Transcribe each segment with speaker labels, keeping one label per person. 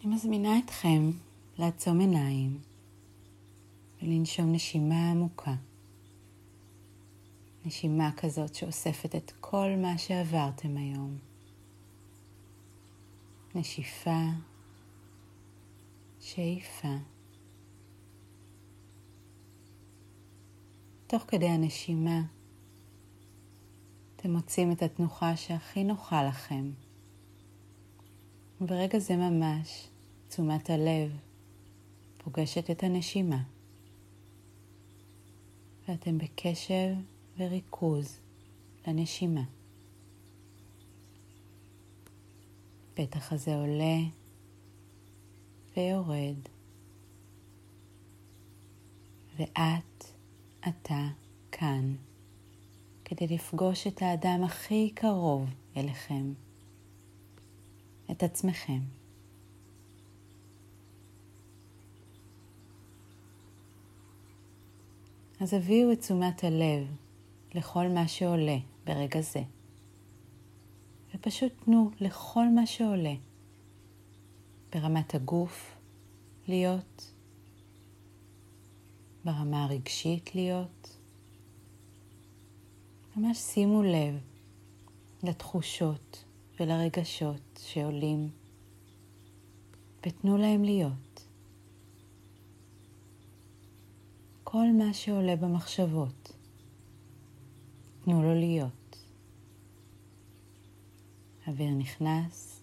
Speaker 1: אני מזמינה אתכם לעצום עיניים ולנשום נשימה עמוקה. נשימה כזאת שאוספת את כל מה שעברתם היום. נשיפה, שאיפה. תוך כדי הנשימה אתם מוצאים את התנוחה שהכי נוחה לכם. וברגע זה ממש תשומת הלב פוגשת את הנשימה, ואתם בקשב וריכוז לנשימה. פתח הזה עולה ויורד, ואת, אתה, כאן, כדי לפגוש את האדם הכי קרוב אליכם, את עצמכם. אז הביאו את תשומת הלב לכל מה שעולה ברגע זה. ופשוט תנו לכל מה שעולה ברמת הגוף להיות, ברמה הרגשית להיות. ממש שימו לב לתחושות ולרגשות שעולים ותנו להם להיות. כל מה שעולה במחשבות, תנו לו להיות. אוויר נכנס,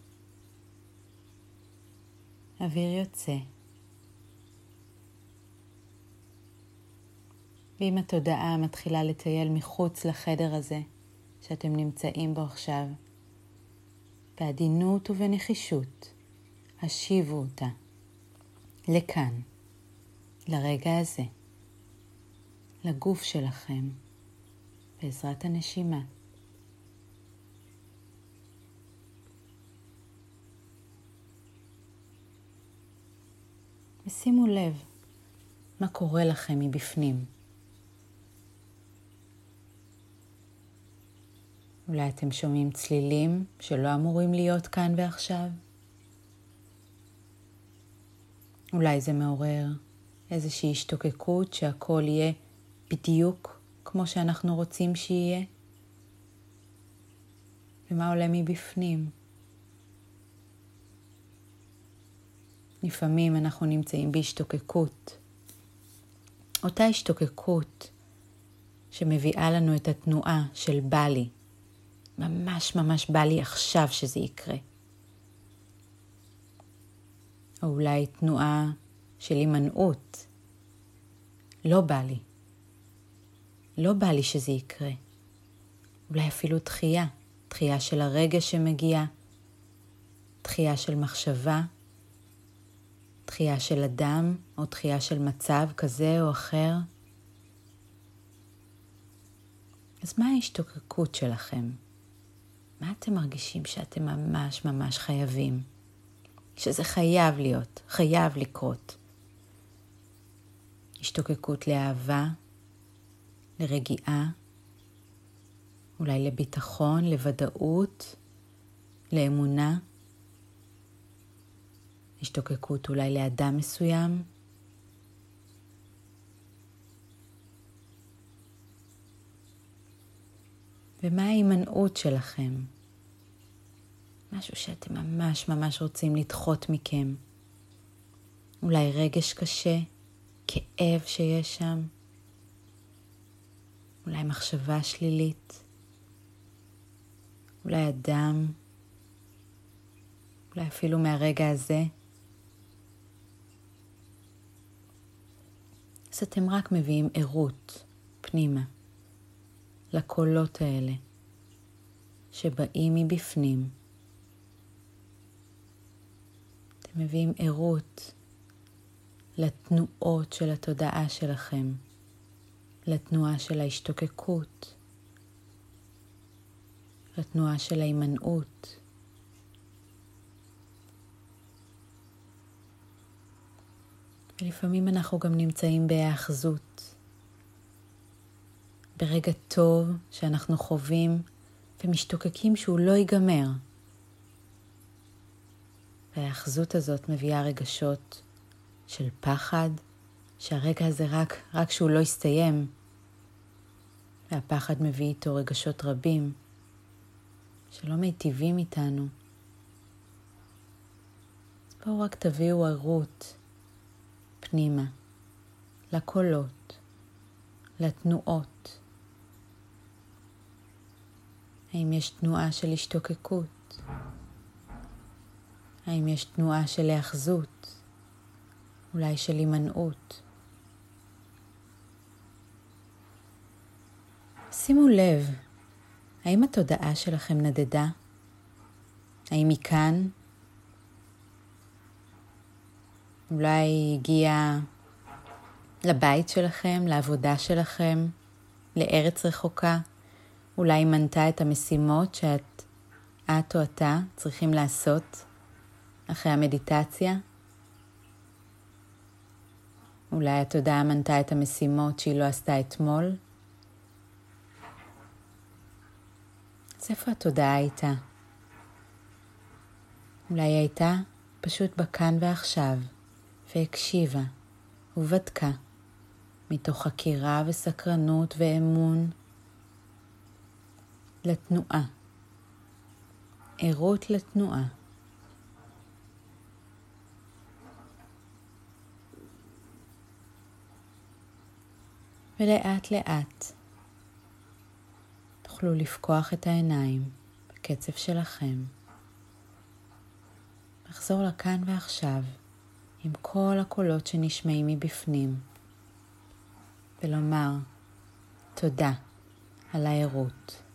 Speaker 1: אוויר יוצא. ואם התודעה מתחילה לטייל מחוץ לחדר הזה שאתם נמצאים בו עכשיו, בעדינות ובנחישות, השיבו אותה לכאן, לרגע הזה. לגוף שלכם בעזרת הנשימה. ושימו לב מה קורה לכם מבפנים. אולי אתם שומעים צלילים שלא אמורים להיות כאן ועכשיו? אולי זה מעורר איזושהי השתוקקות שהכל יהיה בדיוק כמו שאנחנו רוצים שיהיה? ומה עולה מבפנים? לפעמים אנחנו נמצאים בהשתוקקות. אותה השתוקקות שמביאה לנו את התנועה של בא לי. ממש ממש בא לי עכשיו שזה יקרה. או אולי תנועה של הימנעות. לא בא לי. לא בא לי שזה יקרה. אולי אפילו דחייה, דחייה של הרגע שמגיע, דחייה של מחשבה, דחייה של אדם או דחייה של מצב כזה או אחר. אז מה ההשתוקקות שלכם? מה אתם מרגישים שאתם ממש ממש חייבים? שזה חייב להיות, חייב לקרות. השתוקקות לאהבה, לרגיעה, אולי לביטחון, לוודאות, לאמונה, השתוקקות אולי לאדם מסוים. ומה ההימנעות שלכם? משהו שאתם ממש ממש רוצים לדחות מכם. אולי רגש קשה, כאב שיש שם. אולי מחשבה שלילית, אולי אדם, אולי אפילו מהרגע הזה. אז אתם רק מביאים ערות פנימה לקולות האלה שבאים מבפנים. אתם מביאים ערות לתנועות של התודעה שלכם. לתנועה של ההשתוקקות, לתנועה של ההימנעות. ולפעמים אנחנו גם נמצאים בהאחזות, ברגע טוב שאנחנו חווים ומשתוקקים שהוא לא ייגמר. וההאחזות הזאת מביאה רגשות של פחד, שהרגע הזה רק, רק שהוא לא יסתיים, והפחד מביא איתו רגשות רבים שלא מיטיבים איתנו. אז בואו רק תביאו ערות פנימה, לקולות, לתנועות. האם יש תנועה של השתוקקות? האם יש תנועה של היאחזות? אולי של הימנעות? שימו לב, האם התודעה שלכם נדדה? האם היא כאן? אולי היא הגיעה לבית שלכם, לעבודה שלכם, לארץ רחוקה? אולי מנתה את המשימות שאת, את או אתה, צריכים לעשות אחרי המדיטציה? אולי התודעה מנתה את המשימות שהיא לא עשתה אתמול? אז איפה התודעה הייתה? אולי היא הייתה פשוט בכאן ועכשיו, והקשיבה ובדקה, מתוך חקירה וסקרנות ואמון לתנועה, ערות לתנועה. ולאט לאט תוכלו לפקוח את העיניים בקצב שלכם. לחזור לכאן ועכשיו עם כל הקולות שנשמעים מבפנים ולומר תודה על הערות.